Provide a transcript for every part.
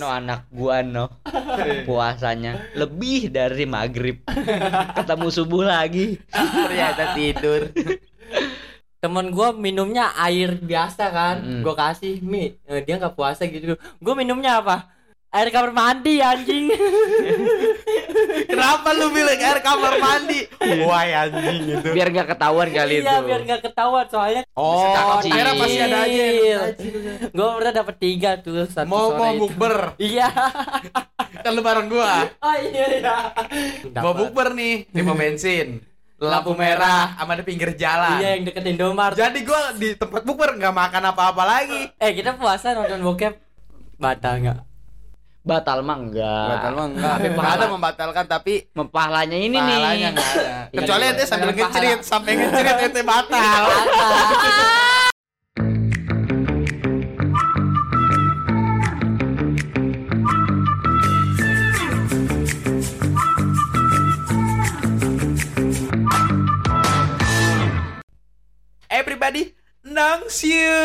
no anak gua no. Puasanya. Lebih dari maghrib. Ketemu subuh lagi. Ternyata tidur. Temen gua minumnya air biasa kan. Mm. gua kasih mi eh, dia nggak puasa gitu. Gua minumnya apa air kamar mandi anjing. Kenapa lu bilang air kamar mandi? Wah anjing itu. Biar nggak ketahuan kali iya itu. biar nggak ketahuan soalnya oh akhirnya pasti ada aja yang Kecil. anjing. gua pernah dapet tiga tuh satu mau sore mau itu. bukber. Iya. Kan lu bareng gua. Oh iya iya. Mau bukber nih di pom bensin lampu merah sama di pinggir jalan. Iya yang deket Indomaret. Jadi gua di tempat bukber nggak makan apa-apa lagi. Eh kita puasa nonton bokep. Batal nggak batal mah enggak Batal mah enggak. Tapi Nggak ada membatalkan tapi pahalanya ini pahalanya nih nggak ada. Kecuali Iya, ente sambil ngecerit, sampai ngecerit ente batal. Everybody knows you.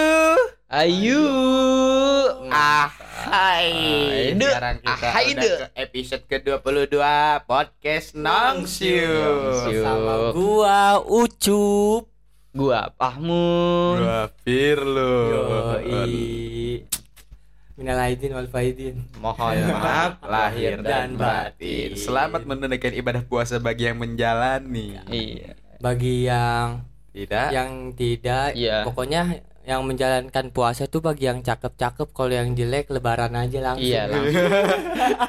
ayu Ah, hai. Aide. Sekarang kita Ah, Aide. udah ke episode ke-22 podcast You. You. sama gua Ucup gua Pahmun Gua Firlo. Yoi Minal aidin wal faidin mohon maaf lahir dan batin. Selamat menunaikan ibadah puasa bagi yang menjalani. iya Bagi yang Tidak. yang tidak Iya. Pokoknya yang menjalankan puasa tuh bagi yang cakep-cakep Kalau yang jelek lebaran aja langsung iya langsung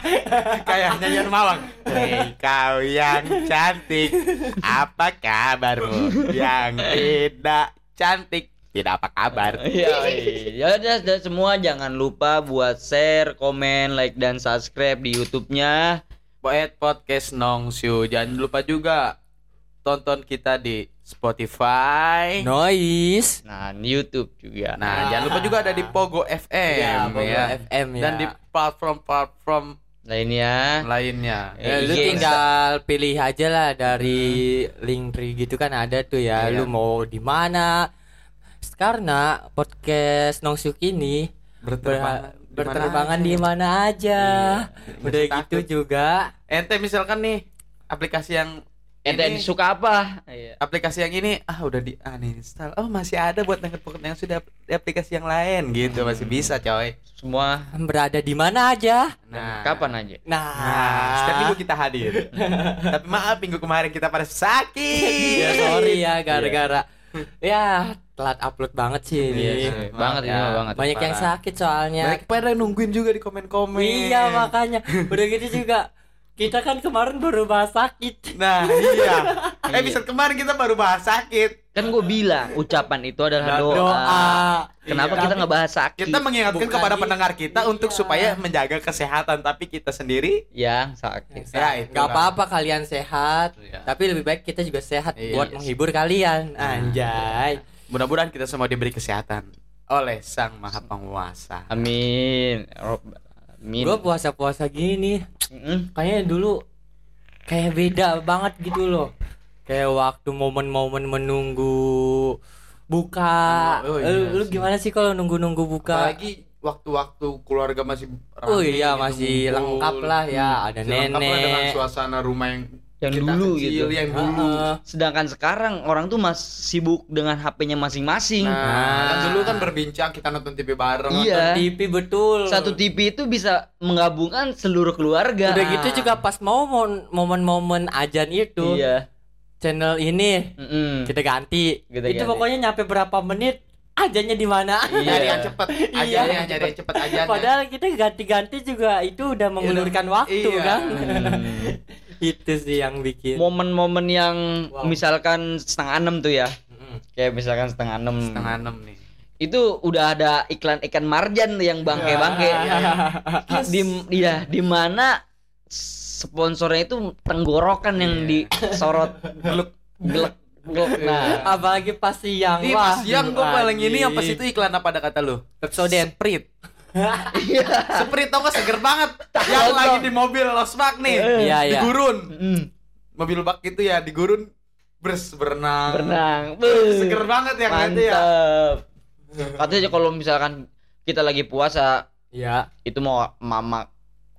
Kayak nyanyian Mawang. Hei kau yang cantik, apa kabarmu? Yang tidak cantik, tidak apa kabar? Iya, iya. Ya udah, udah semua jangan lupa buat share, komen, like dan subscribe di YouTube-nya. Poet Podcast Nongsu. Jangan lupa juga tonton kita di Spotify. Noise Nah, di YouTube juga. Nah, jangan lupa juga ada di Pogo FM Ya, Pogo ya. FM ya Dan di platform-platform lainnya lainnya. Ya, lu Iya. tinggal pilih aja lah dari link tree gitu kan ada tuh ya. Iya. Lu mau di mana? Karena podcast Nongsuk ini Berterbangan- ber- berterbangan di mana aja. Iya. Udah gitu takut. juga. Ente misalkan nih aplikasi yang ente ini- suka apa? Iya. aplikasi yang ini ah udah di uninstall. Oh, masih ada buat yang yang sudah di aplikasi yang lain gitu, masih bisa, coy. Semua Berada di mana aja. Nah, kapan aja? Nah, Nah, setiap minggu kita hadir. Tapi maaf minggu kemarin kita pada sakit. ya sorry ya gara-gara ya telat upload banget sih ini. Iya sih, banget ini ya. banget. Banyak yang sakit soalnya. Banyak pada nungguin juga di komen-komen. Iya makanya udah gitu juga kita kan kemarin baru bahas sakit. Nah, iya. Episode kemarin kita baru bahas sakit. Kan gue bilang ucapan itu adalah Dan doa. Doa. Kenapa Iya. kita nggak bahas sakit? Kita mengingatkan Bukan kepada i- pendengar kita iya. untuk supaya menjaga kesehatan, tapi kita sendiri yang sakit. Ya. Gak apa-apa kalian sehat, Iya. tapi lebih baik kita juga sehat Iya. buat menghibur kalian. Anjay. mudah-mudahan kita semua diberi kesehatan oleh Sang Maha Penguasa. Amin. Amin. Gue puasa-puasa gini, Mm-mm. kayaknya dulu kayak beda banget gitu loh. Kayak waktu momen-momen menunggu buka. Oh, oh, iya lu gimana sih kalau nunggu-nunggu buka? Apalagi waktu-waktu keluarga masih Oh rame iya gitu, masih ngumpul. lengkap lah ya, ada Masih lengkap lah dengan nenek. suasana rumah yang Yang kita dulu kecil, gitu. yang dulu. Sedangkan sekarang orang tuh masih sibuk dengan HP-nya masing-masing. Nah, kan dulu kan berbincang kita nonton TV bareng. Iya. TV betul. Satu TV itu bisa menggabungkan seluruh keluarga. Udah gitu juga pas mau momen-momen ajan itu Iya. channel ini Mm-mm. kita ganti. Kita itu ganti. pokoknya nyampe berapa menit ajannya di mana. Iya. Nyari yang cepet aja Iya. ya, nyari yang cepet aja. Padahal kita ganti-ganti juga itu udah mengulurkan waktu Iya. kan. Hmm. itu sih yang bikin. Momen-momen yang Wow. misalkan setengah enam tuh ya. Mm-mm. Kayak misalkan setengah enam. setengah enam nih. Itu udah ada iklan ikan marjan tuh yang bangke-bangke. Di iya, di mana sponsornya itu tenggorokan yang disorot gluk gluk gluk. Nah, Apalagi pas siang. Pas siang gue paling ini yang pas itu iklan apa ada kata lu? Pepsodent. Sprite. Sprite tau gak? Seger banget. Yang lagi di mobil losbak nih. Iya, Di iya. gurun. Mm, Mobil bak gitu ya di gurun. Bers berenang. Berenang. Seger banget ya ngeliatnya ya. Mantap. Katanya kalau misalkan kita lagi puasa Iya. itu mau mama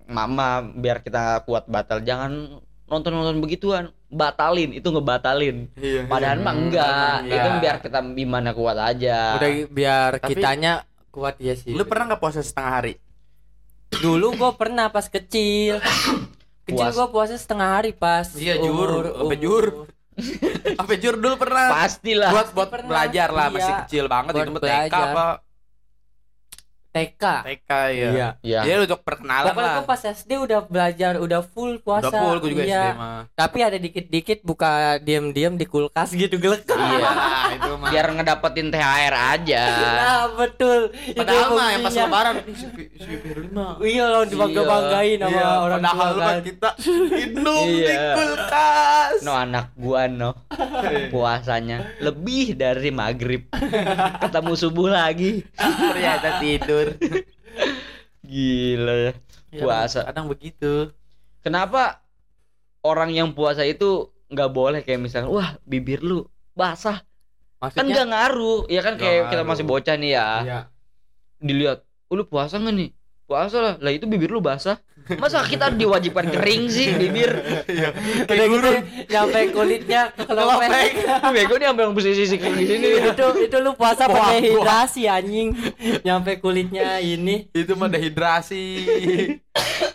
mama biar kita kuat batal jangan nonton nonton begituan. Batalin itu ngebatalin. Iya. padahal mah enggak. Iya. itu biar kita gimana kuat aja. Udah biar Tapi- kitanya kuat ya sih. Lu pernah nggak puasa setengah hari? Dulu gua pernah pas kecil. Kecil Puas. gua puasa setengah hari pas. Iya, jur. umur- Sampai umur- jur. Sampai jur dulu pernah. pastilah buat buat Pernah. belajar lah Iya. masih kecil banget Buat itu TK belajar. apa TK. TK ya. Iya. ya Ya untuk perkenalan Pokoknya lah. gua pas SD udah belajar, udah full puasa. Udah full juga Iya. SD mah. Tapi ada dikit-dikit buka diam-diam di kulkas gitu gelek. iya itu mah. biar ngedapetin THR aja Nah, betul. Itu Padahal mah yang pas lebaran si si mah. Iya loh dibangga-banggain sama Iya, orang padahal tua kan. kita minum di kulkas. no anak gua no puasanya lebih dari maghrib ketemu subuh lagi Ternyata tidur. gila ya Ya, Puasa. Kadang begitu. kenapa orang yang puasa itu nggak boleh kayak misalnya wah bibir lu basah kan Maksudnya nggak ngaruh ya kan kayak kita ngaruh. masih bocah nih ya Iya. dilihat "Oh, lu puasa nggak nih puasa lah lah itu bibir lu basah masa kita diwajibkan kering sih bibir Udah gitu nyampe kulitnya kelopek. bego nih sampai yang sisi di sini itu itu lu puasa wah. hidrasi anjing. Nyampe kulitnya ini. Itu mah dehidrasi.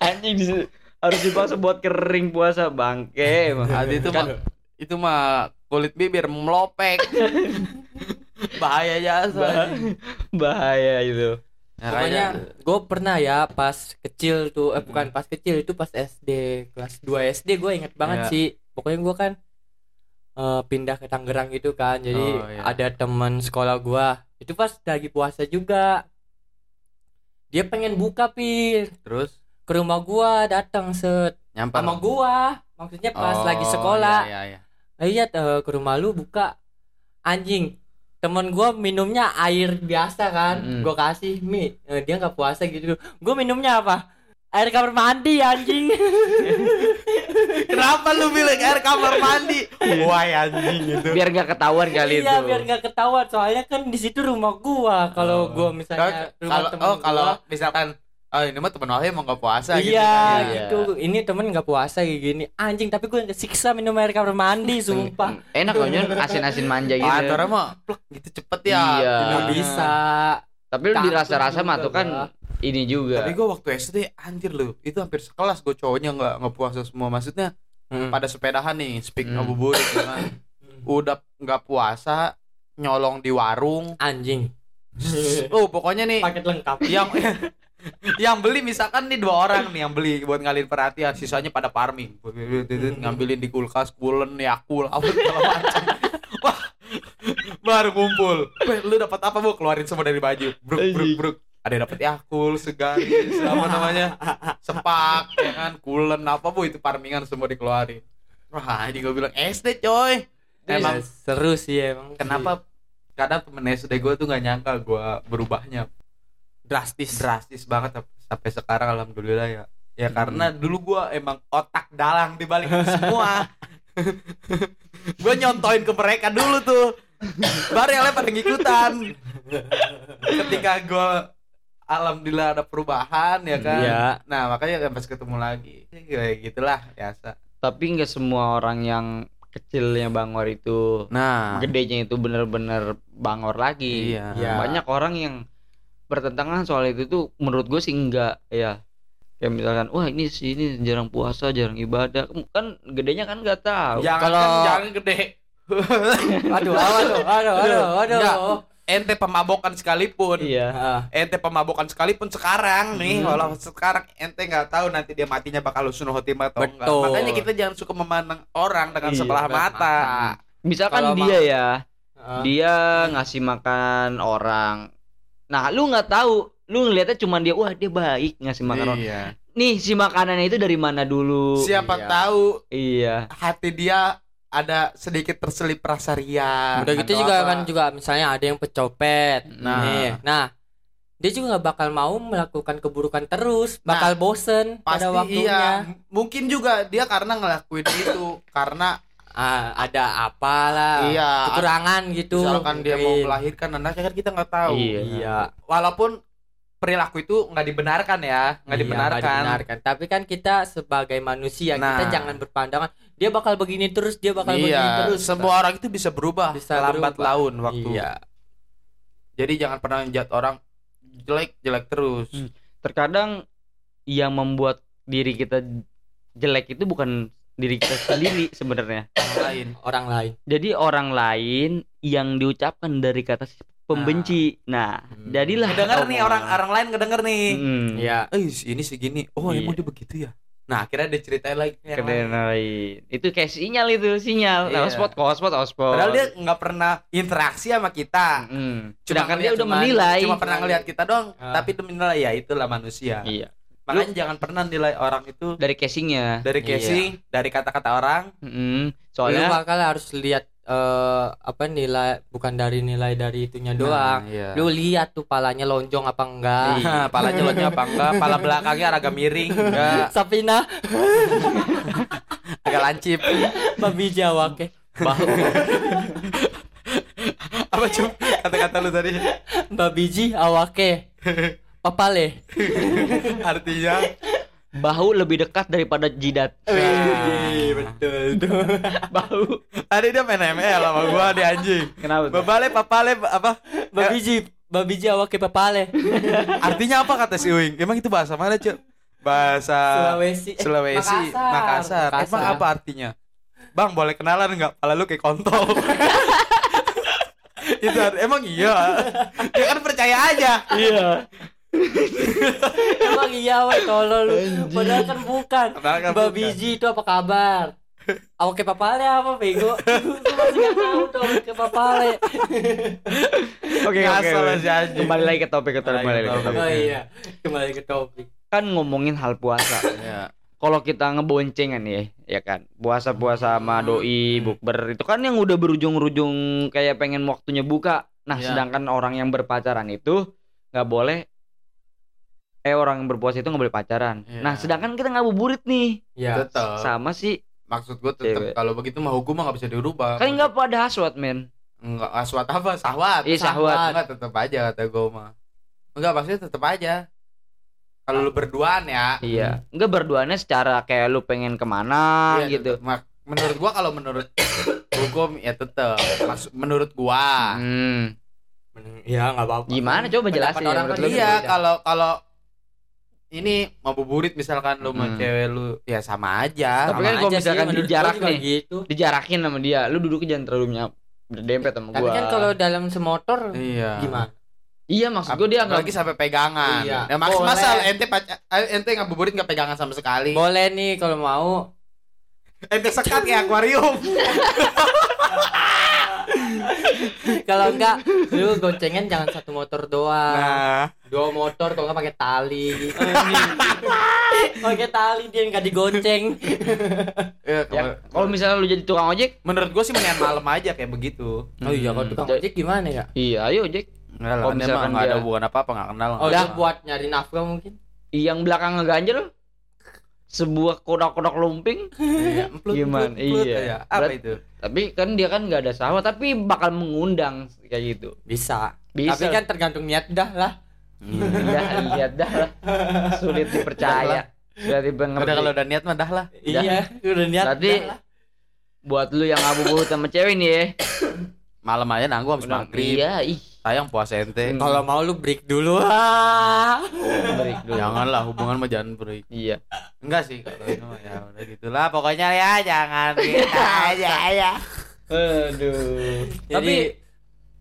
anjing di- harus dipaksa buat kering puasa bangke emang. Ah, itu Kan- mah itu mah kulit bibir melopek. Bahaya jasa. Bah- bahaya itu Pokoknya gue pernah ya pas kecil tuh eh bukan pas kecil itu pas SD kelas 2 SD gue inget banget Iya. sih. Pokoknya gue kan eh, pindah ke Tangerang gitu kan. Jadi Oh, iya. ada teman sekolah gua itu pas lagi puasa juga. Dia pengen buka pir terus ke rumah gua datang set nyampar. sama gua. Maksudnya pas Oh, lagi sekolah. Iya, iya, iya. lihat eh, ke rumah lu buka anjing temen gua minumnya air biasa kan Mm. gua kasih mi eh, dia nggak puasa gitu gua minumnya apa air kamar mandi anjing Kenapa lu bilang air kamar mandi? Wah anjing itu. biar nggak ketahuan kali itu iya biar nggak ketahuan soalnya kan di situ rumah gua kalau Oh. gua misalnya rumah Kalau temen oh kalau misalkan oh ini mah teman Wahyu emang gak puasa gitu. iya kan. Iya. gitu ini temen nggak puasa kayak gini anjing tapi gua kesiksa minum air kamar mandi sumpah enak loh Nyon asin-asin manja gitu Ah, antara mah plek gitu cepet ya. Iya. minumnya. bisa tapi lu dirasa-rasa mah tuh kan ini juga Tapi gua waktu SD anjir lu, itu hampir sekelas gue cowoknya nggak nggak puasa semua. Maksudnya Hmm. pada sepedahan nih, speak Hmm. ngabuburit ya kan. Udah nggak puasa, nyolong di warung. anjing Oh, pokoknya nih paket lengkap yang yang beli misalkan nih dua orang nih yang beli buat ngalihin perhatian sisanya pada farming. Ngambilin di kulkas kulen yakul apa segala macam. Wah baru kumpul. Lu dapat apa bu? Keluarin semua dari baju. Bruk bruk bruk. Ada yang dapat yakul segaris apa namanya? Sepak ya kan? Kulen apa bu? Itu farmingan semua dikeluarin. Wah ini gue bilang SD coy. Emang Emang seru sih emang. kenapa kadang temen SD gue tuh nggak nyangka gue berubahnya drastis? drastis banget sampai- sekarang alhamdulillah ya. Ya karena dulu gua emang otak dalang di balik itu semua. Gua nyontoin ke mereka dulu tuh. Baru yang lain pada ngikutan. Ketika gua alhamdulillah ada perubahan ya kan? Iya. nah makanya kan pas ketemu lagi. Kayak gitulah biasa. Tapi nggak semua orang yang kecilnya bangor itu nah. gedenya itu bener-bener bangor lagi. Iya. Iya. banyak orang yang bertentangan soal itu tuh menurut gue sih enggak ya. Kayak misalkan wah ini sih ini jarang puasa jarang ibadah. Kan gedenya kan nggak tahu. Jangan Kalau- kan jangan gede. Aduh, aduh, aduh, aduh, aduh. Enggak. ente pemabokan sekalipun. Iya. Ah, ente pemabokan sekalipun sekarang nih Hmm. walau sekarang ente nggak tahu nanti dia matinya bakal husnul khotimah atau enggak. Betul. makanya kita jangan suka memandang orang dengan Iya, sebelah sebelah mata, misalkan Kalau dia ya ah. dia ngasih makan orang nah lu nggak tahu lu ngelihatnya cuma dia wah dia baik ngasih makan orang iya. nih si makanannya itu dari mana dulu siapa Iya. tahu iya hati dia ada sedikit terselip rasa ria Udah gitu juga apa. kan juga misalnya ada yang pecopet. Nah. Nih. Nah, dia juga nggak bakal mau melakukan keburukan terus, Nah, bakal bosen pasti pada waktunya. iya mungkin juga dia karena ngelakuin itu karena Ah, ada apalah Iya. kekurangan gitu. misalkan dia mau mungkin. melahirkan anaknya kan kita nggak tahu Iya. Iya. walaupun perilaku itu nggak dibenarkan ya, nggak Iya, dibenarkan. dibenarkan. Tapi kan kita sebagai manusia kita Nah. jangan berpandangan dia bakal begini terus, dia bakal begini Iya, terus. semua orang itu bisa berubah Bisa lambat berubah. laun waktu. Iya. Jadi jangan pernah menjat orang jelek jelek terus. Hmm. Terkadang yang membuat diri kita jelek itu bukan diri kita sendiri sebenarnya. Orang lain. Orang lain. Jadi orang lain yang diucapkan dari kata si pembenci. Nah, Hmm. jadilah Kedenger nih orang orang lain kedenger nih. Mm. Iya. Eh ini segini. Oh Iya. emang dia begitu ya. Nah akhirnya dia ceritain lagi ke lain. lain. Itu kayak sinyal itu, sinyal. Nah, Iya. hotspot, hotspot, hotspot. Padahal dia nggak pernah interaksi sama kita. Mm. Cuma Sedangkan dia udah menilai. Cuma pernah ngelihat kita doang, Ah. tapi itu menilai ya itulah manusia. Iya. Makanya jangan pernah nilai orang itu Dari casingnya. dari Iya. casing, dari kata-kata orang. Mm. Lu Soalnya bakal harus lihat eh, apa nilai bukan dari nilai dari itunya doang. Nah, iya. Lu lihat tuh palanya lonjong apa enggak. Nah, pala jeleknya apa enggak? Pala belakangnya agak miring enggak? Sapina Agak lancip. babi Jawa ke. Bau. apa cum? Kata-kata lu tadi Babiji awake. Papale. artinya bahu lebih dekat daripada jidat. Wih, betul tuh. Bau. tadi dia main ML sama gua di anjing. Kenapa? tuh? Babale papale apa? Babiji babiji awake papale. Artinya apa kata si Uing? Emang itu bahasa mana, Cuk? Bahasa Sulawesi. Eh, Sulawesi, Makassar. Makassar. Emang apa artinya? Bang, boleh kenalan nggak? Pala lu kayak kontol. itu emang iya. Dia kan percaya aja. Iya. Emang iya weh tolol lu. Padahal kan bukan. Kan Babiji itu apa kabar? Awake papale apa bego? Gue masih gak tahu tuh awake papale. Oke, oke. Kembali lagi ke topik, kembali Kembali lagi ke ke topik. Oh iya, kembali ke topik. Kan ngomongin hal puasa. Ya. Kalau kita ngeboncengan ya, ya kan. Puasa-puasa sama doi, bukber itu kan yang udah berujung-ujung kayak pengen waktunya buka. Nah, Iya. sedangkan orang yang berpacaran itu nggak boleh eh orang yang berpuasa itu nggak boleh pacaran. Iya. Nah, sedangkan kita ngabuburit nih. Ya. Tetep. Sama sih Maksud gue tetep Cewek. kalau begitu mah hukum mah nggak bisa dirubah. kan nggak pada haswat, men. Enggak aswat apa? Sahwat. Iya, sahwat. Enggak tetep aja kata gue mah. Enggak maksudnya tetep aja. Kalau lu berduaan ya. Iya. Enggak berduanya secara kayak lu pengen ke mana Iya, gitu. tetep. Mak- menurut gua kalau menurut hukum ya tetep. Maksud menurut gua. Hmm. Ya nggak apa-apa. Gimana coba jelasin ya orang menurut kan. Iya, kalau kalau ini mau buburit misalkan lu sama Hmm. cewek lu ya sama aja. Tapi Sama kan kalau aja sih, misalkan menurut dijarak nih. gitu. Dijarakin sama dia, lu duduknya jangan terlalu nyap berdempet sama Tapi gua. kan kalau dalam semotor Iya. gimana? Iya maksud gua dia nggak sampai pegangan. Iya. Ya maksud Boleh. masa ente pac- eh, ente ngabuburit nggak pegangan sama sekali. Boleh nih kalau mau. ente sekat kayak akuarium. Kalau enggak lu goncengan jangan satu motor doang. Nah, Dua motor kalau enggak pakai tali. pakai tali dia nggak digonceng. ya, Ya, kalau- misalnya lu jadi tukang ojek, menurut gua sih mendingan malam aja kayak begitu. Oh iya kalau tukang ojek gimana ya? iya ayo ojek. Enggak lah, Kalau ente misalkan mah nggak ada hubungan apa-apa, nggak kenal. Oh, buat nyari nafkah mungkin. Yang belakang ngeganjel sebuah kodak-kodak lumping, Iya, emplut, Gimana? emplut, Iya. aja. Apa Berat- itu? tapi kan dia kan nggak ada sawah, tapi bakal mengundang kayak gitu. Bisa. Bisa. Tapi kan tergantung niat dah lah. Dah lihat dah lah. Sulit dipercaya. Sulit. Udah kalau udah niat mah dah lah. Iya, udah niat. Berarti dah lah. buat lu yang ngabuburit sama cewek nih ya. Malam aja nanggu habis maghrib. Iya, ih. Sayang puasa ente. Hmm. Kalau mau lu break dulu. Ah. Break dulu. Janganlah hubungan mah jangan break. Iya. Enggak sih kalau itu ya udah gitulah pokoknya ya jangan kita aja ya. Aduh. Tapi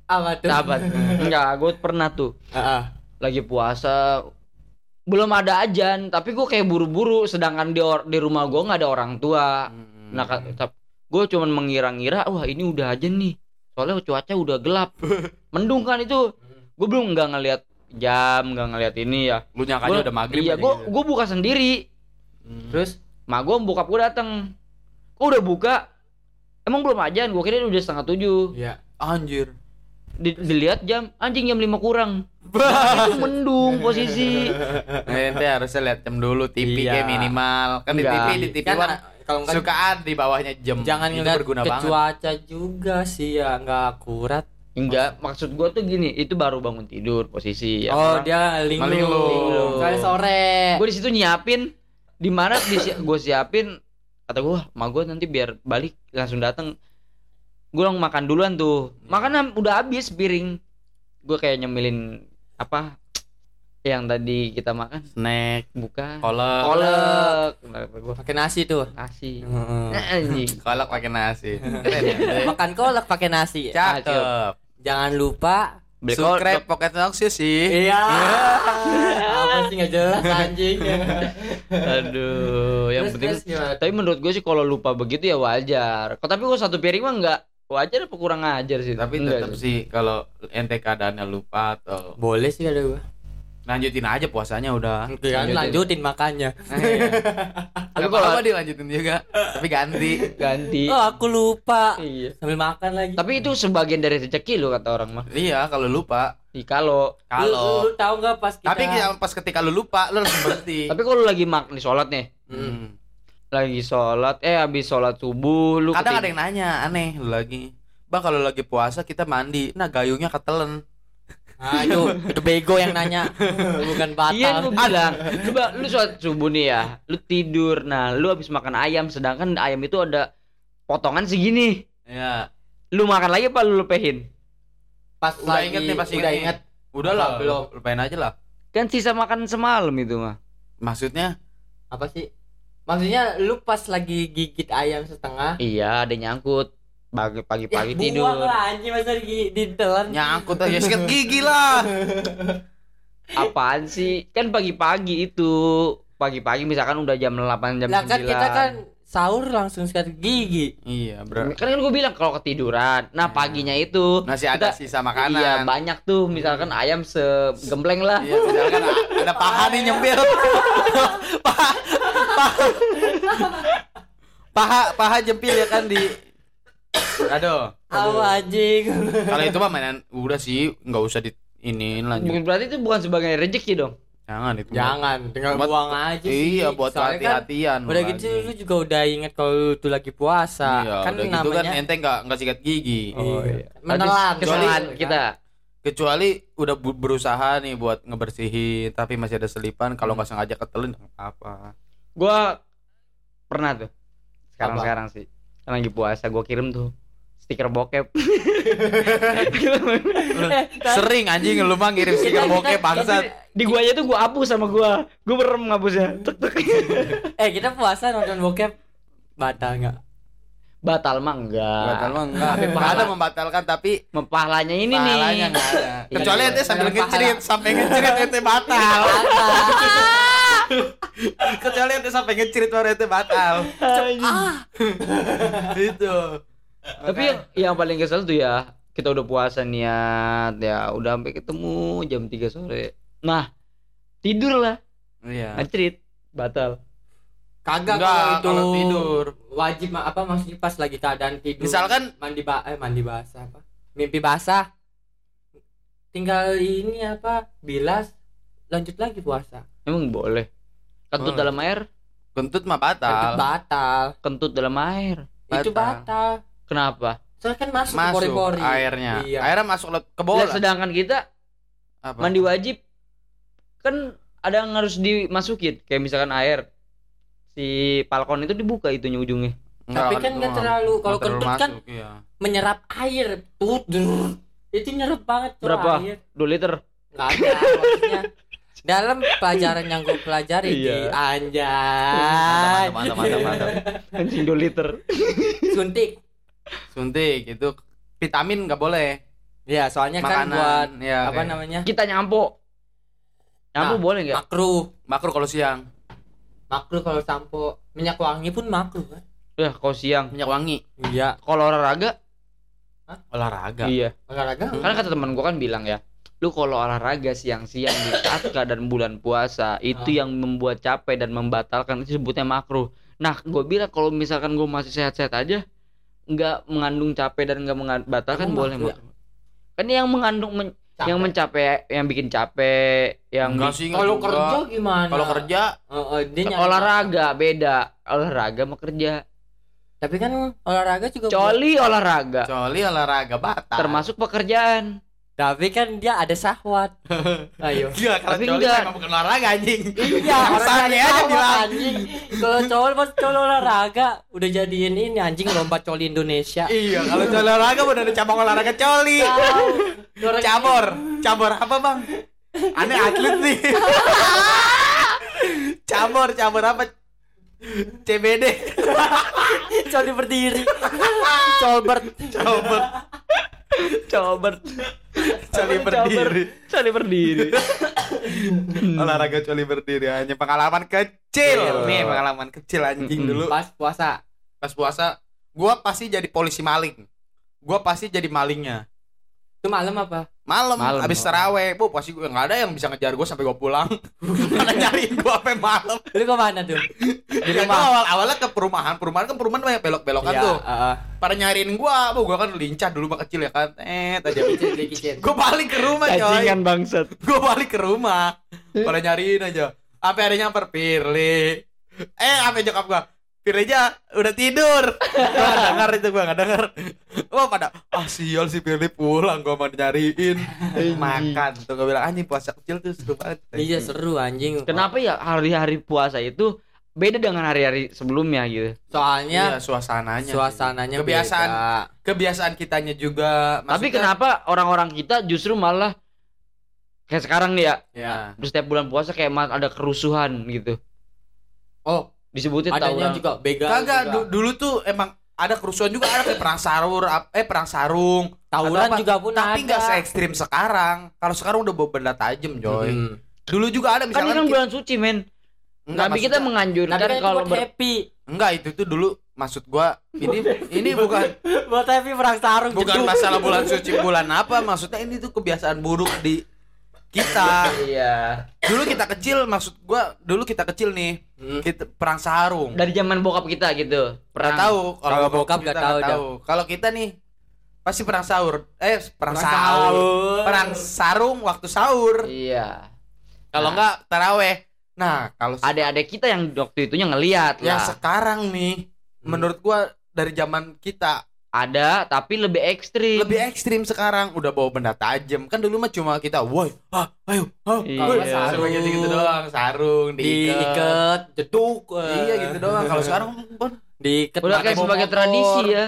apa tuh? Sahabat. Enggak, gue pernah tuh Heeh. lagi puasa belum ada ajan, tapi gue kayak buru-buru sedangkan di or- di rumah gue nggak ada orang tua. Nah, gue cuman mengira-ngira, wah ini udah ajan nih. Soalnya cuaca udah gelap. Mendung kan itu. Gue belum nggak ngelihat jam, nggak ngelihat ini ya. lu nyangkanya Gua- udah maghrib Iya, aja gue gitu. gue buka sendiri. Hmm. Terus Mak gue bokap gue dateng. Kok udah buka? Emang belum ajan? Gue kira udah setengah tujuh. ya anjir. Di, dilihat jam, anjing jam lima kurang. itu mendung posisi. Nah, ente harusnya lihat jam dulu TV Iya. kayak minimal. Kan di. TV di TV kan kan kalau enggak sukaan di bawahnya jam. jangan itu ngeliat berguna ke banget. cuaca juga sih ya nggak akurat Enggak, maksud gua tuh gini, itu baru bangun tidur posisi ya. oh dia linglung Linglung. soalnya sore Gue di situ nyiapin di mana di gue siapin kata gua, "Ma gua nanti biar balik langsung datang." Gue langsung makan duluan tuh. Makan udah habis piring. Gue kayak nyemilin apa yang tadi kita makan snack bukan kolak kolak gua pakai nasi tuh. Kasih Heeh. anjing. Kolak pakai nasi. Keren ya? makan kolak pakai nasi. Cakep. Jangan lupa beli kolak Sukrep pocket noxious sih. Iya. Apa sih nggak jelas anjing. Aduh yang penting tapi menurut gue sih kalau lupa begitu ya wajar. Kok tapi gue satu piring mah enggak wajar apa kurang ajar sih? Tapi tetap sih. kalau ente keadaannya lupa atau boleh sih ada gua lanjutin aja puasanya udah. Kan? Lanjutin. Makannya. Tapi tapi kalau apa dilanjutin juga tapi ganti. Ganti. Oh aku lupa. Iya. Sambil makan lagi. Tapi itu sebagian dari rezeki lo kata orang mah. Iya kalau lupa. Di kalau. Lu, kalau. lu tahu nggak pas kita tapi yang pas ketika lu lupa lu langsung berhenti. Tapi kalau lu lagi mak di sholat nih. Hmm. lagi sholat eh habis sholat subuh lu kadang ada keting- yang nanya aneh lu lagi. Bang kalau lagi puasa kita mandi nah gayungnya ketelen itu itu bego yang nanya. Bukan batal. Iya gue bilang. Coba lu sholat subuh nih ya. Lu tidur. Nah lu habis makan ayam Sedangkan ayam itu ada Potongan segini. Ya Lu makan lagi apa lu lepehin pas udah lagi inget nih pas udah inget. Udah lah belum. Lupain aja lah. Kan sisa makan semalam itu mah. Maksudnya? Apa sih? Maksudnya lu pas lagi gigit ayam setengah? Iya ada nyangkut Pagi- Pagi-pagi ya, tidur. buang lah anjing masa di ditelan nyangkut aja sikat gigi lah. Apaan sih? Kan pagi-pagi itu. Pagi-pagi misalkan udah jam 8 jam lah 9 kan kita kan sahur langsung sikat gigi. Iya bro. Kan kan gue bilang kalau ketiduran. Nah paginya itu masih ada Kita- sisa makanan. Iya banyak tuh. Misalkan ayam segembleng lah. Iya, misalkan ada paha nih nyempil. paha, paha, paha, paha jempil ya kan di. Aduh. Aduh anjing Kalau itu mah mainan udah sih, nggak usah di ini lanjut. Bukan berarti itu bukan sebagai rezeki dong Jangan itu. mah. jangan tinggal Buat- buang aja sih Iya, buat kan hati-hatian. udah gitu lu juga udah inget kalau lu tuh lagi puasa Iya, kan udah gitu kan namanya ente nggak nggak sikat gigi. Oh, iya. menelan Kesalahan kita Kecuali udah berusaha nih buat ngebersihin, tapi masih ada selipan. Kalau nggak sengaja ketelin nggak apa. Gua pernah tuh. Sekarang Apa? sekarang sih. Kan lagi puasa gua kirim tuh stiker bokep. Sering anjing lu mah ngirim stiker bokep bangsat. Di guanya tuh gua hapus sama gua. Gua merem ngapusnya. Tek tek. eh kita puasa nonton bokep batal nggak Batal mah enggak. Batal mah enggak. Tapi Nggak ada membatalkan tapi Pahalanya ini pahalanya nih. ada. Iya. Kecuali ente sambil Dengan ngecerit, sampai ngecerit ente batal. batal Ente sampai ngecerit baru ente batal. Itu. Tapi yang, yang paling kesel tuh ya, kita udah puasa niat ya, udah sampai ketemu jam 3 sore. Nah, tidur lah, Iya. ngecerit, batal. kagak kalau itu kalau tidur. wajib ma- apa maksudnya pas lagi keadaan tidur Misalkan mandi ba eh mandi basah apa mimpi basah tinggal ini apa bilas lanjut lagi puasa Emang boleh. Kentut Boleh. dalam air, kentut mah batal. batal kentut dalam air. itu Batal. batal Kenapa? soalnya kan masuk, ke Masuk pori-pori airnya. iya Airnya masuk ke bola. sedangkan kita Apa? mandi wajib kan ada yang harus dimasukin kayak misalkan air si balkon itu dibuka itunya ujungnya tapi kan nggak terlalu kalau kentut kan iya. menyerap air drrr. itu nyerap banget tuh Berapa? air 2 liter nggak ada maksudnya dalam pelajaran yang gue pelajari di Iya. anjay Mantap, mantap, mantap, mantap, anjing 2 liter. Suntik. Suntik itu vitamin nggak boleh. ya soalnya kan Makanan, buat ya, apa kayak- namanya? Kita nyampo nyampo Nah, boleh nggak? makruh Makro kalau siang, makruh kalau sampo. Minyak wangi pun makruh kan? Ya kalau siang. Minyak wangi. iya. Kalau olahraga? Olahraga. iya. Olahraga? Karena kata teman gua kan bilang ya lu kalau olahraga siang-siang di saat keadaan bulan puasa itu Ah. yang membuat capek dan membatalkan itu sebutnya makruh nah gue bilang kalau misalkan gue masih sehat-sehat aja nggak mengandung capek dan nggak membatalkan Emang boleh makruh makruh kan yang mengandung men- Capek. yang mencapai yang bikin capek yang Enggak bi- sih, enggak kalau juga. kerja gimana Kalau kerja Eh, eh, dia nyari olahraga beda olahraga sama kerja Tapi kan olahraga juga Coli olahraga, Coli olahraga batal. termasuk pekerjaan. Tapi kan dia ada syahwat. Ayo. Iya, kalau Tapi coli enggak. emang bukan olahraga anjing. Iya, orang Sange nyari aja bilang. anjing. Kalau cowok pas cowok olahraga udah jadiin ini anjing lomba coli Indonesia. Iya, kalau coli olahraga udah ada cabang olahraga coli. Cabor, cabor apa bang? Aneh atlet nih. cabor, cabor apa? CBD, coli berdiri. Colbert. cabor, Coba coli berdiri. Coli berdiri. Olahraga coli berdiri hanya pengalaman kecil. Iya. Nih pengalaman kecil anjing Mm-mm. dulu. Pas puasa. Pas puasa, gua pasti jadi polisi maling. Gua pasti jadi malingnya. Itu malam apa? Malam, Malam. habis taraweh, bu pasti gue nggak ada yang bisa ngejar gue sampai gue pulang. Mana nyariin gue sampai malam. Lu ke mana tuh? Di awal awalnya ke perumahan, perumahan kan perumahan banyak belok-belokan Iya, tuh. heeh. Pada nyariin gua, bu gua kan lincah dulu mah kecil ya kan. Eh, tadi Dikit, dikit. gua balik ke rumah coy. Cacingan bangsat. Gua balik ke rumah. Pada nyariin aja. Sampai ada nyamper Pirli. Eh, sampai nyokap gua. Pirli aja udah tidur. Gua gak denger itu gua gak denger. Wah pada ah sial si Pirli pulang gua mau nyariin makan. Tuh gua bilang anjing puasa kecil tuh seru banget. Iya seru anjing. Kenapa ya hari-hari puasa itu beda dengan hari-hari sebelumnya gitu? Iya, Soalnya suasananya. sih. suasananya kebiasaan beda. kebiasaan kitanya juga. Tapi Maksudnya- kenapa orang-orang kita justru malah kayak sekarang nih ya, Ya. setiap bulan puasa kayak ada kerusuhan gitu. Oh, Disebutnya adanya tawuran. juga begal. Kagak juga. du- dulu tuh emang ada kerusuhan juga ada kayak perang sarur eh perang sarung Tawuran juga pun tapi ada. nggak se ekstrim sekarang kalau sekarang udah bawa benda tajam coy Hmm. dulu juga ada Kan ini kan bulan suci, men. enggak, Nabi kita menganjurkan Tapi kan kalau buat ber- happy. enggak itu tuh dulu maksud gua ini ini bukan buat happy perang sarung bukan masalah bulan suci bulan apa maksudnya ini tuh kebiasaan buruk di kita Iya. dulu kita kecil maksud gua dulu kita kecil nih Hmm. kita perang sarung Dari zaman bokap kita gitu. Perang. tahu Kalau bokap kita nggak tahu dah. Kalau kita nih pasti perang sahur. Eh, perang, Perang sahur. sahur. Perang sarung waktu sahur. Iya. Kalau Nah. enggak taraweh. Nah, kalau se- Adik-adik kita yang waktu itunya ngeliat yang lah. sekarang nih Hmm. menurut gua dari zaman kita Ada tapi lebih ekstrim. lebih ekstrim sekarang udah bawa benda tajam kan dulu mah cuma kita woi ah ayo ah Iya. woi Sarung. gitu gitu doang sarung diikat jeduk eh. iya gitu doang kalau sekarang pun diikat Udah kayak sebagai motor. tradisi ya.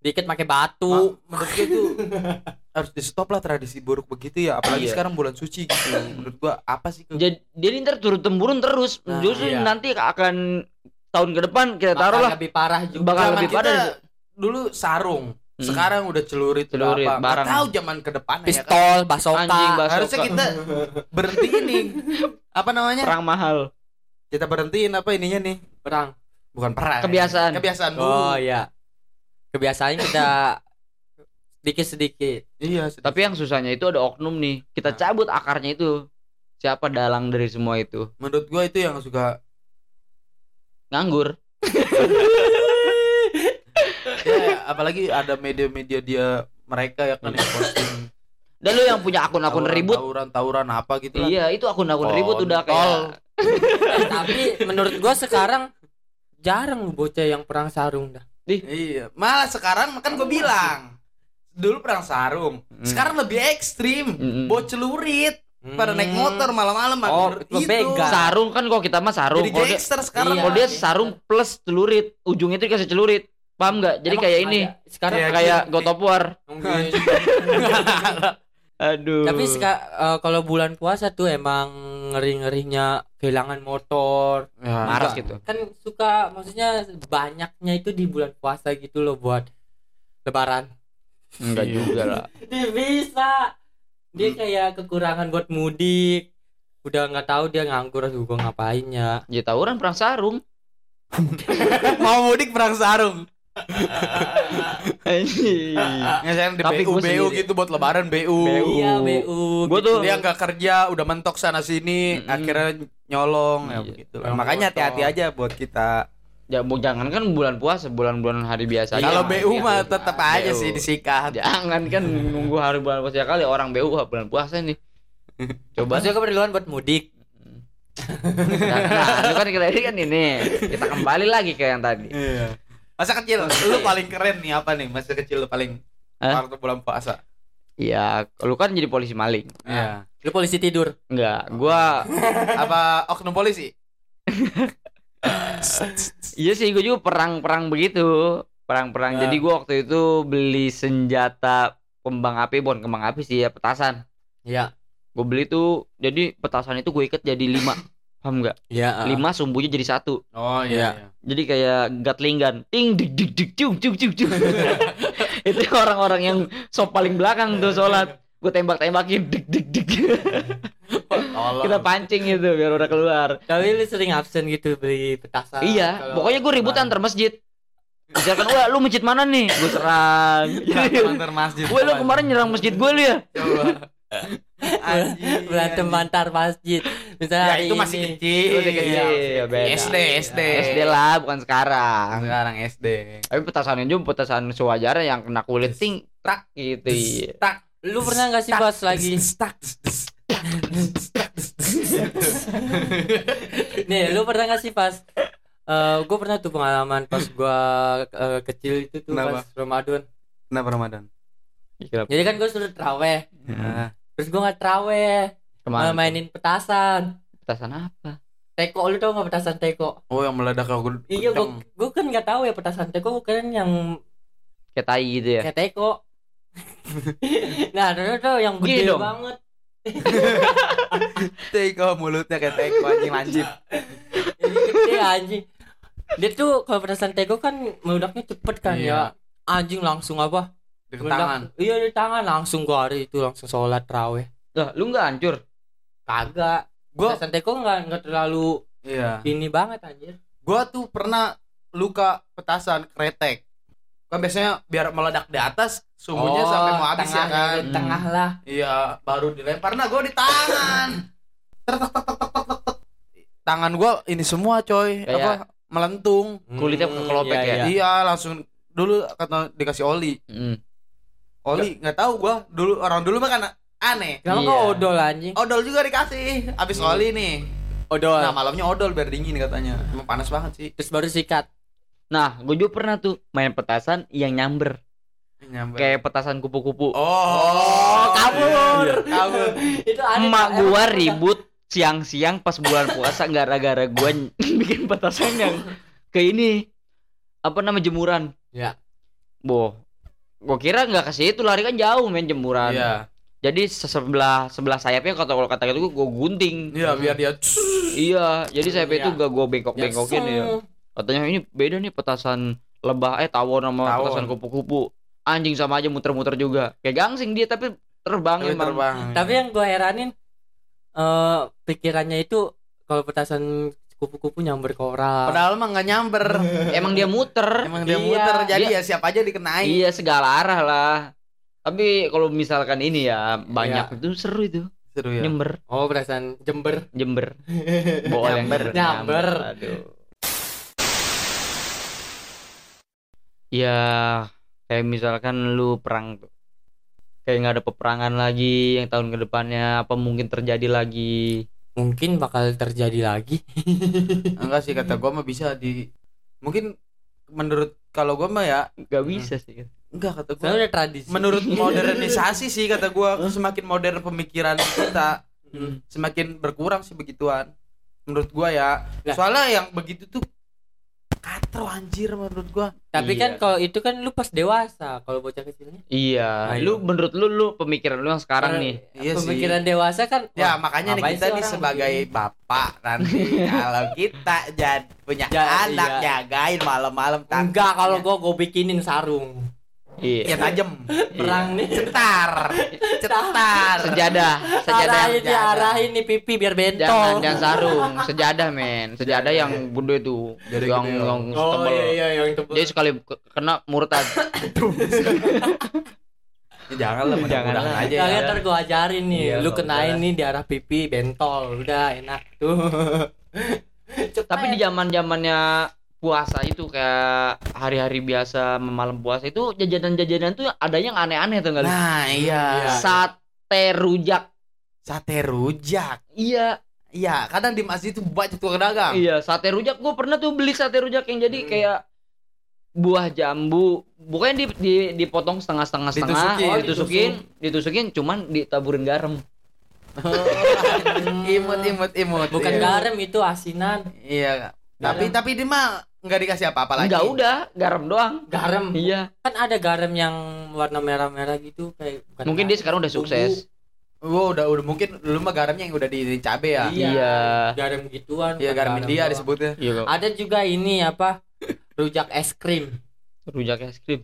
diikat pakai batu menurut gua itu harus di stop lah tradisi buruk begitu ya apalagi Iya. sekarang bulan suci gitu menurut gua apa sih ke- Jadi, jadi ntar turun temurun terus. Nah, Justru iya. nanti akan tahun ke depan kita taruh lah lebih parah juga Bakal Zaman lebih kita padat. Dulu sarung Hmm. sekarang udah celurit, Celurit, apa Nggak barang. tahu zaman ke depan ya kan pistol basoka Anjing, basoka. harusnya kita berhenti ini apa namanya perang mahal. kita berhentiin apa ininya nih perang bukan perang Kebiasaan. kebiasaan dulu oh iya kebiasaannya kita sedikit sedikit iya sedih. Tapi yang susahnya itu ada oknum nih. Kita Nah. cabut akarnya itu. Siapa dalang dari semua itu? menurut gua itu yang suka Nganggur. apalagi ada media-media dia mereka ya kan yang posting Dan lu yang punya akun-akun tawuran, ribut. tawuran tawuran apa gitu lah Iya, itu akun-akun ribut udah kayak Eh, tapi menurut gua sekarang jarang lu bocah yang perang sarung dah iya malah sekarang kan gua bilang dulu perang sarung Hmm. sekarang lebih ekstrim Mm-mm. bawa celurit pada naik Hmm. motor malam-malam Oh, itu begal. sarung kan kalau kita mah sarung. jadi Kalau dia, sekarang Iya. kalau dia sarung plus celurit, ujungnya itu dikasih celurit. Paham nggak? Jadi Emang kayak ada- ini, sekarang Iya, kayak. God of War. Aduh. tapi eh, kalau bulan puasa tuh emang ngeri ngerinya kehilangan motor Ya, Maras Suka- gitu. kan suka maksudnya banyaknya itu di bulan puasa gitu loh buat lebaran Enggak Iya. juga lah. dia bisa dia kayak kekurangan buat mudik udah nggak tahu dia nganggur juga ngapainnya Ya tawuran perang sarung. mau mudik perang sarung Anjing. Tapi BU BU sendiri. gitu buat lebaran BU. BU. iya bu Gua tuh Dia nggak kerja, udah mentok sana sini, Mm-mm. akhirnya nyolong ya Iya. begitu. Makanya hati-hati aja buat kita. ya bu- jangan kan bulan puasa, bulan-bulan hari biasa. Kalau aja. BU iya, mah iya. tetap aja BU. sih disikat. Jangan kan nunggu hari bulan puasa kali orang BU bulan puasa nih. Coba maksudnya keperluan buat mudik Nah, nah, kan kita ini kan ini. Kita kembali lagi ke yang tadi. Iya. Masa kecil, lu paling keren nih apa nih? Masa kecil lu paling Hah? waktu bulan puasa. Iya, lu kan jadi polisi maling. Iya. Lu polisi tidur. Enggak, gua Apa oknum polisi? iya sih gua juga perang-perang begitu. Perang-perang. Nah. Jadi gua waktu itu beli senjata kembang api, bukan kembang api sih ya, petasan. Iya. Gue beli tuh, jadi petasan itu gue ikat jadi lima. Paham nggak? Iya. Lima sumbunya jadi satu. Oh iya, Jadi kayak gatling gun. Ting dik dik dik cung cung cung cung. itu orang-orang yang sop paling belakang tuh sholat. Gue tembak-tembakin dik dik dik. Kita pancing itu biar udah keluar. Tapi lu sering absen gitu beli petasan. iya, pokoknya gue ribut antar masjid. Misalkan, wah lu masjid mana nih? Gue serang. Antar masjid. Wah lu kemarin nyerang masjid gue lu ya? Coba. Berantem antar masjid. Misalnya Ya itu masih kecil. Masih kecil, Iya, beda. SD, SD. SD lah, bukan sekarang. Sekarang SD. Tapi petasannya juga petasan sewajarnya yang kena kulit ting tak gitu. iya. Tak. Lu pernah gak sih pas lagi Tak. Nih, lu pernah gak sih pas eh gue pernah tuh pengalaman pas gua eh, kecil itu tuh Kenapa? pas Ramadan. Kenapa Ramadan? Jadi kan gue suruh traweh, Nah, terus gue nggak traweh, Ke mana? mainin petasan. Petasan apa? Teko lu tau gak petasan teko? Oh yang meledak gue Iya, gue gue kan nggak tahu ya petasan teko kan yang Kayak tai gitu ya. kayak teko. nah, terus tuh yang gede banget. Teko mulutnya kayak teko anjing lanjut. Ini gede anjing. Dia tuh kalau petasan teko kan meledaknya cepet kan Iya. ya. Anjing langsung apa? Di tangan. Iya di tangan langsung gua hari itu langsung sholat raweh. Lah, lu nggak hancur? Kagak. Gua Petasan teko nggak nggak terlalu iya. ini banget anjir. Gua tuh pernah luka petasan kretek. Kan biasanya biar meledak di atas, sumbunya Oh, sampai mau habis ya kan. di Tengah lah. Iya, baru dilempar. Nah, gua di tangan. Tangan gua ini semua, coy. Kayak- Apa? Melentung. Kulitnya Hmm, kekelopek iya, ya? iya. Iya, langsung dulu kata dikasih oli. Hmm. Oli nggak tahu gua. Dulu orang dulu mah kan aneh. Kenapa Iya. odol anjing? Odol juga dikasih. Habis oli nih. Odol. Nah, malamnya odol biar dingin katanya. Emang panas banget sih. Terus baru sikat. Nah, gue juga pernah tuh main petasan yang nyamber. Nyamber. Kayak petasan kupu-kupu. Oh, kabur. kabur. itu aneh. Emak gua ribut siang-siang pas bulan puasa gara-gara gua bikin petasan yang ke ini apa nama jemuran. Ya. Boh. Gua kira nggak ke situ lari kan jauh main jemuran. Iya. Jadi sebelah sebelah sayapnya kata kalau kata gitu gua gunting. Iya, biar dia Iya, jadi sayapnya Iya. itu gak gua bengkok-bengkokin ya. Katanya ini beda nih petasan lebah eh tawon sama Tawon. petasan kupu-kupu. Anjing sama aja muter-muter juga. Kayak gangsing dia tapi terbang Tapi emang. terbang. Tapi yang gue heranin eh pikirannya itu kalau petasan kupu-kupu nyamber ke orang. Padahal mah nggak nyamber. Emang dia muter. Emang dia Iya. muter. Jadi Dia- ya siapa aja dikenain. Iya segala arah lah. Tapi kalau misalkan ini ya banyak itu seru itu Seru ya. nyember Oh, petasan Jember. jember bool yang Nyamber. Nyamber. aduh ya kayak misalkan lu perang tuh kayak nggak ada peperangan lagi yang tahun ke depannya apa mungkin terjadi lagi Mungkin bakal terjadi lagi. Enggak sih kata gua mah bisa di mungkin menurut kalau gua mah ya nggak bisa sih enggak kata gua. Soalnya udah tradisi. Menurut modernisasi sih kata gua semakin modern pemikiran kita Hmm. semakin berkurang sih begituan. Menurut gua ya. Lah. Soalnya yang begitu tuh katro anjir menurut gua. Tapi Iya. kan kalau itu kan lu pas dewasa, kalau bocah kecilnya. iya Ayo. lu menurut lu lu pemikiran lu yang sekarang Karena nih Iya sih. Pemikiran dewasa kan Ya wah, makanya nih kita sih nih sebagai begini? bapak nanti kalau kita jadi punya Ja- anak iya. jagain malam-malam Enggak kalau gua gua bikinin sarung. Iya. Ya tajem Perang nih. cetar. Cetar. Sejadah sejadah Arahin dia arahin nih pipi biar jangan bentol. jangan sarung. Sejadah men. Sejadah yang gede tuh Jadi yang gede, yang Oh. tebel iya iya yang tebel. jadi sekali ke- kena murtad. Ya, jangan lah Jangan aja Kalian ya. ntar gua ajarin nih, Iya, lu kenain nih di arah pipi bentol, udah enak. Tuh. tapi di zaman zamannya puasa itu kayak hari-hari biasa malam puasa itu jajanan-jajanan tuh ada yang aneh-aneh tuh nggak nah iya. Sate rujak. Sate rujak? Iya. Iya kadang di masjid itu banyak tukang dagang. Iya sate rujak. Gue pernah tuh beli sate rujak yang jadi Hmm. kayak buah jambu. Bukannya di, di dipotong setengah-setengah setengah Ditusukin. oh, Oh, ditusukin. Ditusukin cuman ditaburin garam. Imut imut imut. Bukan Iya. garam itu asinan. iya. Tapi Garam. tapi dia mah nggak dikasih apa-apa lagi enggak udah garam doang Garam. iya Kan ada garam yang warna merah-merah gitu kayak bukan mungkin dia garam. sekarang udah sukses Gua udah udah mungkin lu mah garamnya yang udah di, di cabe ya Iya. Iya. Garam gituan. iya bukan garam India doang. disebutnya iya kok. Ada juga ini apa? Rujak es krim. rujak es krim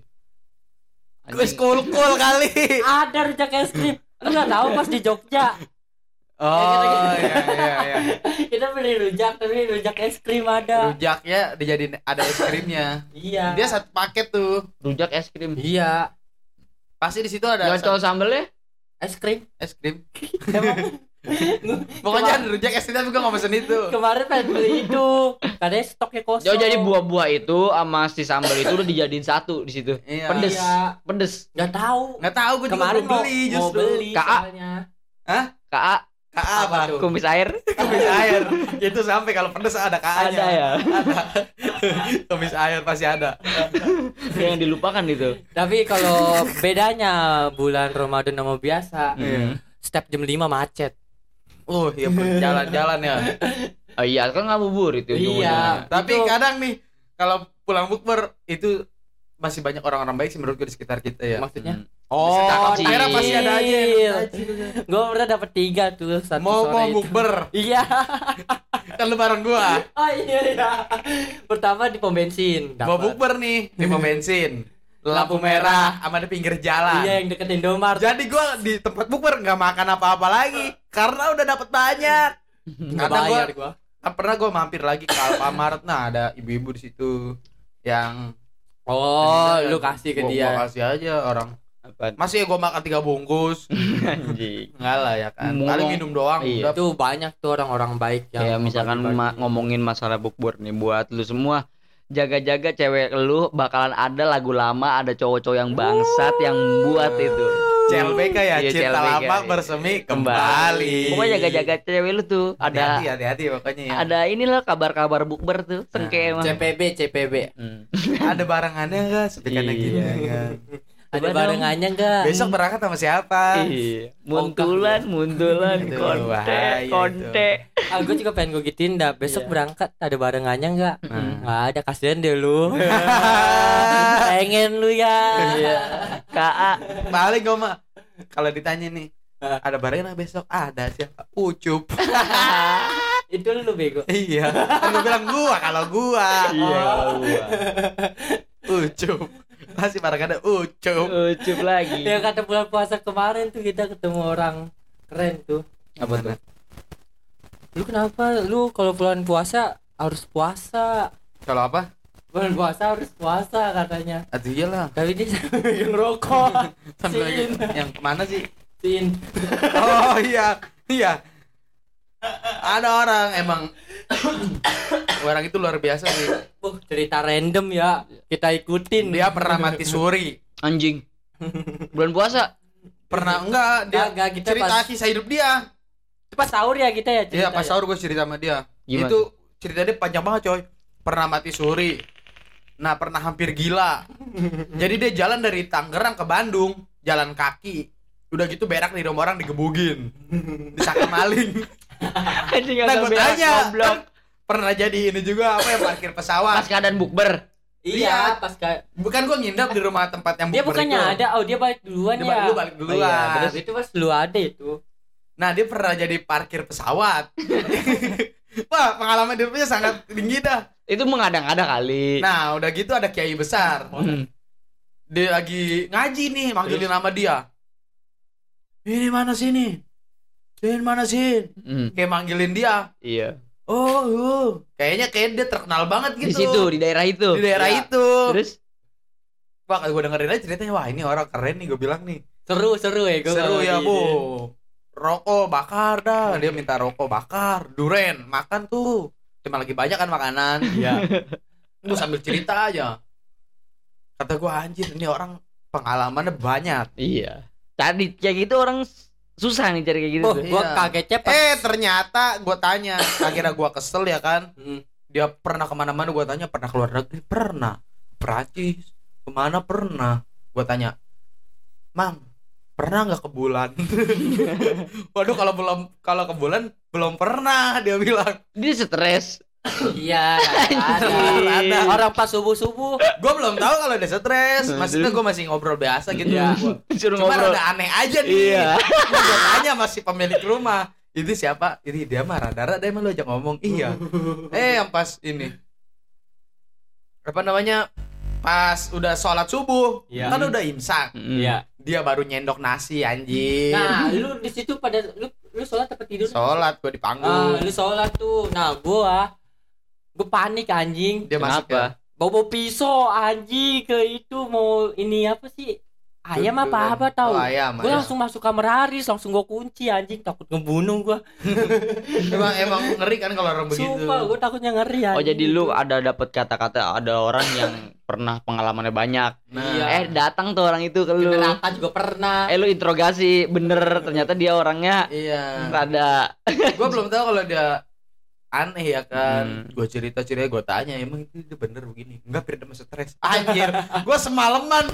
gue cool kali Ada rujak es krim. Lu nggak tahu pas di Jogja. Oh iya iya iya Kita beli rujak tapi rujak es krim ada. rujaknya dijadiin ada es krimnya Iya. dia satu paket tuh rujak es krim Iya. pasti di situ ada nyocol sambelnya Es krim. es krim Emang pokoknya ada rujak es krim tapi gue nggak pesen itu kemarin pengen beli itu. Katanya stoknya kosong. Jauh jadi buah-buah itu sama si sambal itu udah dijadiin satu di situ. Iya. Pedes. Iya. Pedes. Nggak tahu. nggak tahu gue juga mau, beli mau justru beli KA. soalnya. KA KA apa tuh kumis air. kumis air itu sampai kalau pedes ada KA nya Ada ya. ada kumis air pasti ada Yang dilupakan itu. Tapi kalau bedanya bulan Ramadan sama biasa, Iya. setiap jam 5 macet. oh iya jalan-jalan ya Oh iya, kan ngabubur itu Iya. tapi Itu- kadang nih kalau pulang bukber itu masih banyak orang-orang baik sih menurut gue di sekitar kita ya Maksudnya? Hmm. Oh, daerah pasti ada aja Iya. Gue pernah dapet tiga tuh satu mau sore mau itu. bukber Iya. kan lu bareng gua Oh iya iya. Pertama di pom bensin. mau dapet. bukber nih di pom bensin lampu merah sama di pinggir jalan Iya yang deket Indomaret. jadi gua di tempat bukber nggak makan apa-apa lagi karena udah dapat banyak Nggak gua- bayar gua. Kan pernah gua mampir lagi ke Alfamart nah ada ibu-ibu di situ yang Oh, lu kasih ke gua- dia. gua kasih aja orang Apa? masih ya gua makan tiga bungkus. Enggak lah ya kan. Ngomong- paling minum doang. Iya. udah. Itu banyak tuh orang-orang baik yang Kayak misalkan ma- ngomongin masalah bukber nih buat lu semua jaga-jaga cewek lu bakalan ada lagu lama ada cowok-cowok yang bangsat yang buat itu. CLBK ya Iya, cinta CLBK, lama iya. bersemi kembali. Pokoknya jaga-jaga cewek lu tuh ada hati hati pokoknya ya. ada ini loh kabar-kabar bukber tuh sengke emang CPB CPB. Hmm. ada barangannya enggak sepikannya Iya. gitu Ada barengannya enggak? besok berangkat sama siapa Iya, muntulan, muntulan, konte, konte. Ah, gue juga pengen gue gituin dah. Besok Iya. berangkat ada barengannya enggak? Nah. Nggak ada kasihan deh lu. pengen lu ya. Iya. KA. paling gue mah kalau ditanya nih ada barangan nggak besok ada siapa ucup Itu lu bego. iya kan gue bilang gua kalau gua Iya, Oh. ucup masih barangan ada ucup Ucup lagi. Ya kata bulan puasa kemarin tuh kita ketemu orang keren tuh. Apa tuh? Lu kenapa? Lu kalau bulan puasa harus puasa. kalau apa Bulan puasa harus puasa katanya. Aduh iyalah Tapi dia sambil rokok. sambil Sin. yang ke mana sih Sin. oh iya iya ada orang emang orang itu luar biasa sih Uh, cerita random ya. Kita ikutin. dia pernah mati suri Anjing. Bulan puasa. pernah enggak dia Kagak, kita cerita pas- kisah hidup dia pas sahur ya kita ya Iya cerita pas ya? sahur gue cerita sama dia Gimana Itu cerita dia panjang banget coy Pernah mati suri Nah pernah hampir gila Jadi dia jalan dari Tangerang ke Bandung Jalan kaki Udah gitu berak di rumah orang digebugin Disangka maling Anjing Nah gue tanya goblok. kan Pernah jadi ini juga apa ya parkir Pas pesawat keadaan bukber. Iya, pas kayak Bukan gue ngindap di rumah tempat yang dia bukber bukannya itu. ada, oh dia balik duluan Dia ya. balik dulu balik duluan Oh, iya, Terus itu pas lu ada itu. Nah dia pernah jadi parkir pesawat Wah pengalaman hidupnya sangat tinggi dah Itu mengadang-ada kali. Nah udah gitu ada kiai besar Hmm. dia lagi ngaji nih manggilin nama dia ini mana sini Sin mana sin Hmm. kayak manggilin dia Iya. Oh uh. kayaknya kayak dia terkenal banget Di gitu. situ, di daerah itu. di daerah Iya. itu. Terus? Wah, gue dengerin aja ceritanya. Wah ini orang keren nih gue bilang nih. Seru seru ya gua seru ya di- bu. Rokok bakar dah. Dia minta rokok bakar. Duren makan tuh. Cuma lagi banyak kan makanan. Iya. gue sambil cerita aja. Kata gue anjir ini orang pengalamannya banyak. Iya. Tadi kayak gitu orang susah nih cari kayak gitu. Oh, tuh. gua Iya. kagetnya pas Eh ternyata gue tanya, akhirnya gue kesel ya kan. Hmm. Dia pernah ke mana-mana gue tanya pernah keluar negeri pernah. Perancis ke mana pernah gue tanya mang pernah nggak ke bulan waduh kalau belum kalau ke bulan belum pernah dia bilang Dia stres. Iya, ada. Ada. Orang pas subuh-subuh gue belum tahu kalau dia stres maksudnya gue masih ngobrol biasa gitu Iya. Suruh Cuma ngobrol. rada aneh aja nih. Iya. Gue tanya masih pemilik rumah. Itu siapa? Ini dia mah rada-rada emang lu ajak ngomong. Iya. Eh yang pas ini. Apa namanya? Pas udah sholat subuh, Iya. kan udah imsak. Mm. Iya. Dia baru nyendok nasi anjing. Nah, lu di situ pada lu lu sholat apa tidur? sholat gue di Ah, panggung. lu sholat tuh. Nah, gua gua panik anjing. dia masuk ya. Kenapa? Bawa pisau anjing ke itu mau ini apa sih? Ayam apa apa tahu? Oh, ayam. Gue ayam. langsung masuk kamar Haris, langsung gue kunci anjing, takut ngebunuh gue. emang emang ngeri kan kalau orang begitu. Sumpah, gue takutnya ngeri Oh anjing. jadi lu ada dapat kata-kata ada orang yang pernah pengalamannya banyak. Nah, Iya. Eh datang tuh orang itu ke lu. neraka juga pernah. Eh lu interogasi bener ternyata dia orangnya iya. rada gue belum tahu kalau dia aneh ya kan. Hmm. gue cerita cerita gue tanya emang itu dia bener begini? Enggak Pir masih stres. Anjir gue semalaman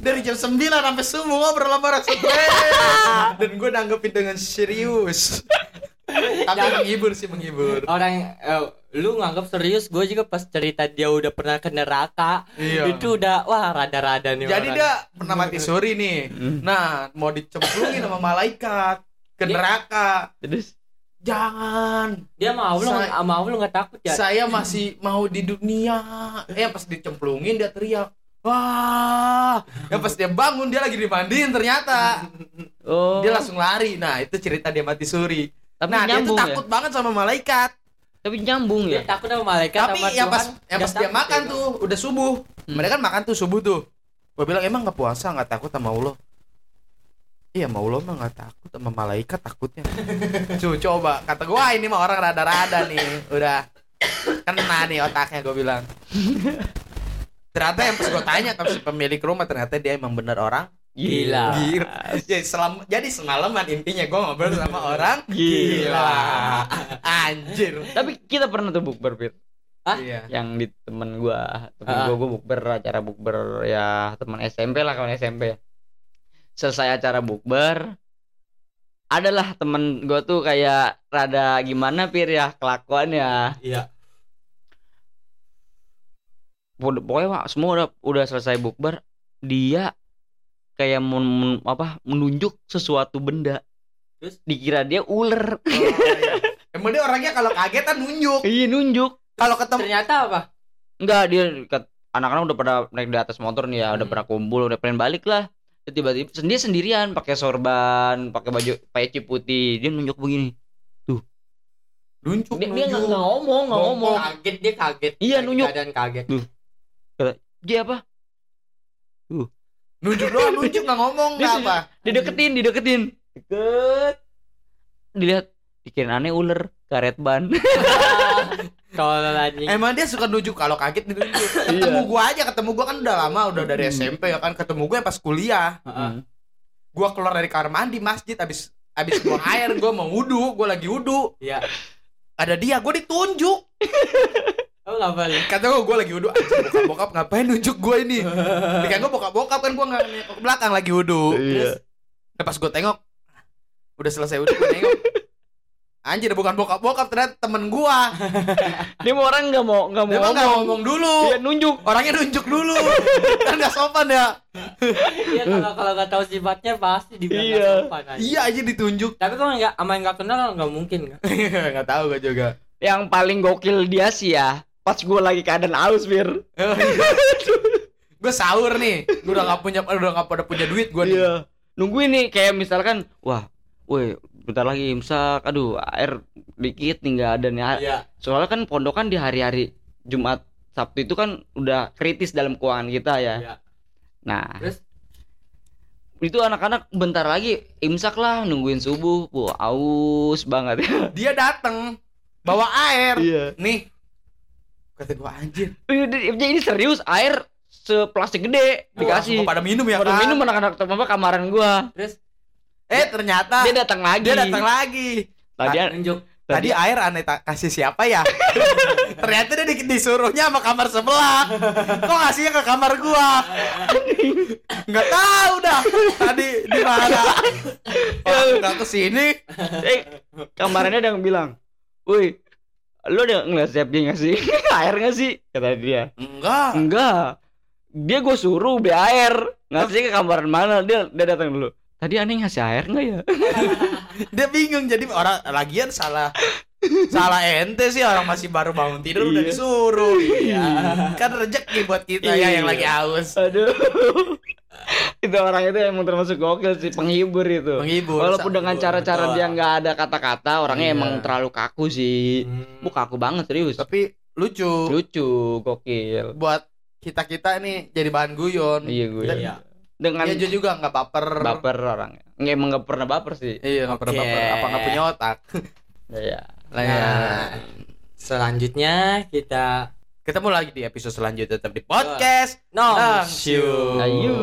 dari jam 9 sampai subuh ngobrol sama stres. Dan gue nanggepin dengan serius. Tapi menghibur sih menghibur. Orang eh, lu nganggap serius, gue juga pas cerita dia udah pernah ke neraka, iya. itu udah wah rada-rada nih. jadi orang. dia pernah mati suri nih. Hmm. nah mau dicemplungin sama malaikat ke Dia- neraka. Terus jangan. Dia mau lu Saya- mau lu nggak takut ya? saya masih mau di dunia. Eh pas dicemplungin dia teriak wah. Ya pas dia bangun dia lagi dimandiin ternyata. Oh. Dia langsung lari. Nah itu cerita dia mati suri. Tapi nah dia tuh ya. takut banget sama malaikat. Tapi nyambung Dia ya. takut sama malaikat tapi sama yang pas Tuhan, yang nggak pas dia makan ya, tuh udah subuh. Hmm. mereka kan makan tuh subuh tuh. Gue bilang emang nggak puasa nggak takut sama Allah Iya mau Allah mah nggak takut sama malaikat takutnya. Cu coba kata gua ini mah orang rada-rada nih udah kena nih otaknya gue bilang. ternyata yang pas gue tanya ke si pemilik rumah ternyata dia emang bener orang Gila. gila. Jadi selam jadi semalaman intinya gue ngobrol sama orang Gila. Anjir. Tapi kita pernah tuh bukber Pir. Hah? Iya. Yang di temen gua, temen Ah. gua gua bukber acara bukber ya teman SMP lah kawan SMP. Selesai acara bukber adalah temen gua tuh kayak rada gimana Pir ya kelakuannya. Iya. Pokoknya pokoknya, Wak, semua udah udah selesai bukber, dia kayak men, men- apa menunjuk sesuatu benda. Terus? dikira dia ular. Oh, iya. Emang dia orangnya kalau kaget kan nunjuk. Iya nunjuk. Kalau ketemu Ternyata apa? Enggak dia anak-anak udah pada naik di atas motor nih ya, udah Hmm. pada kumpul, udah pengen balik lah. Tiba-tiba sendiri sendirian pakai sorban, pakai baju peci putih, dia nunjuk begini. nunjuk Dia dia nggak ngomong, nggak Ngomong. Kaget dia kaget. Iya, nunjuk. Keadaan kaget. Dia apa? Nunjuk doang, nunjuk nggak ngomong Dia nggak apa. Dideketin, dideketin. Deket. Dilihat dikira aneh ular karet ban. Kalau anjing. Emang dia suka nunjuk kalau kaget ditunjuk. Ketemu Iya. gua aja, ketemu gua kan udah lama, udah dari Hmm. SMP ya kan. Ketemu gua pas kuliah. Hmm. Gua keluar dari kamar mandi masjid abis abis buang air, gua mau wudhu, gua lagi wudhu. Iya. Ada dia, gua ditunjuk. Oh boleh. Kata gua, gua lagi wudhu. Bokap-bokap ngapain nunjuk gua ini? Dikira gua bokap-bokap kan gua nggak ke belakang lagi wudhu. Iya. Pas gua tengok, udah selesai wudhu, gua tengok. Anjir, bukan bokap-bokap ternyata temen gua. Dia mau orang nggak mau nggak mau Dia mah nggak ngomong. ngomong dulu. Dia nunjuk. Orangnya nunjuk dulu. kan nggak sopan ya. Iya kalau kalau nggak tahu sifatnya pasti dibilang nggak Iya. sopan, anjing. Iya aja ditunjuk. Tapi kalau nggak sama yang nggak kenal nggak mungkin kan? Nggak tahu gua juga. Yang paling gokil dia sih ya, pas gue lagi keadaan aus, Bir. gue sahur nih. Gue udah nggak punya udah nggak pada punya duit nih. Iya. Nungguin nih kayak misalkan, wah, woi, bentar lagi imsak, aduh, air dikit nih nggak ada nih. Iya. Soalnya kan pondokan di hari-hari Jumat Sabtu itu kan udah kritis dalam keuangan kita ya. Iya. Nah, Terus itu anak-anak bentar lagi imsak lah nungguin subuh, wah aus banget. Dia datang bawa air. Iya. Nih. Kata gue anjir. Ini serius air seplastik gede dikasih. Langsung pada minum ya Pada kan? minum anak-anak apa kamaran gua. terus Eh ternyata Dia datang lagi. dia datang lagi. Dia nunjuk. tadi air aneh tak kasih siapa ya? Ternyata dia di- disuruhnya sama kamar sebelah. Kok ngasihnya ke kamar gua? Nggak tahu dah. Tadi di mana? Pas nggak ke sini. Eh kamarannya ada yang bilang woi lu udah ngeliat siap dia ngasih air nggak sih? Kata dia. Enggak. Enggak. Dia gue suruh beli air. Ngasih ke kamar mana? Dia dia datang dulu tadi aneh ngasih air nggak ya? Dia bingung jadi orang lagian salah. Salah ente sih orang masih baru bangun tidur udah Iya. disuruh. Iya. Kan rezeki buat kita ya yang Iya. lagi haus. Aduh. Itu orang itu emang termasuk gokil sih penghibur itu. Menghibur walaupun dengan cara-cara dia nggak ada kata-kata orangnya Iya. emang terlalu kaku sih. Hmm. bu kaku banget serius. Tapi lucu. Lucu gokil. Buat kita kita nih jadi bahan guyon. Iya Iya. Dengan dia juga nggak baper. Baper orangnya. Nggak emang nggak pernah baper sih. Iya nggak pernah baper. Apa nggak punya otak? Ya lah ya. Nah, selanjutnya kita ketemu lagi di episode selanjutnya tetap di podcast Nong ayo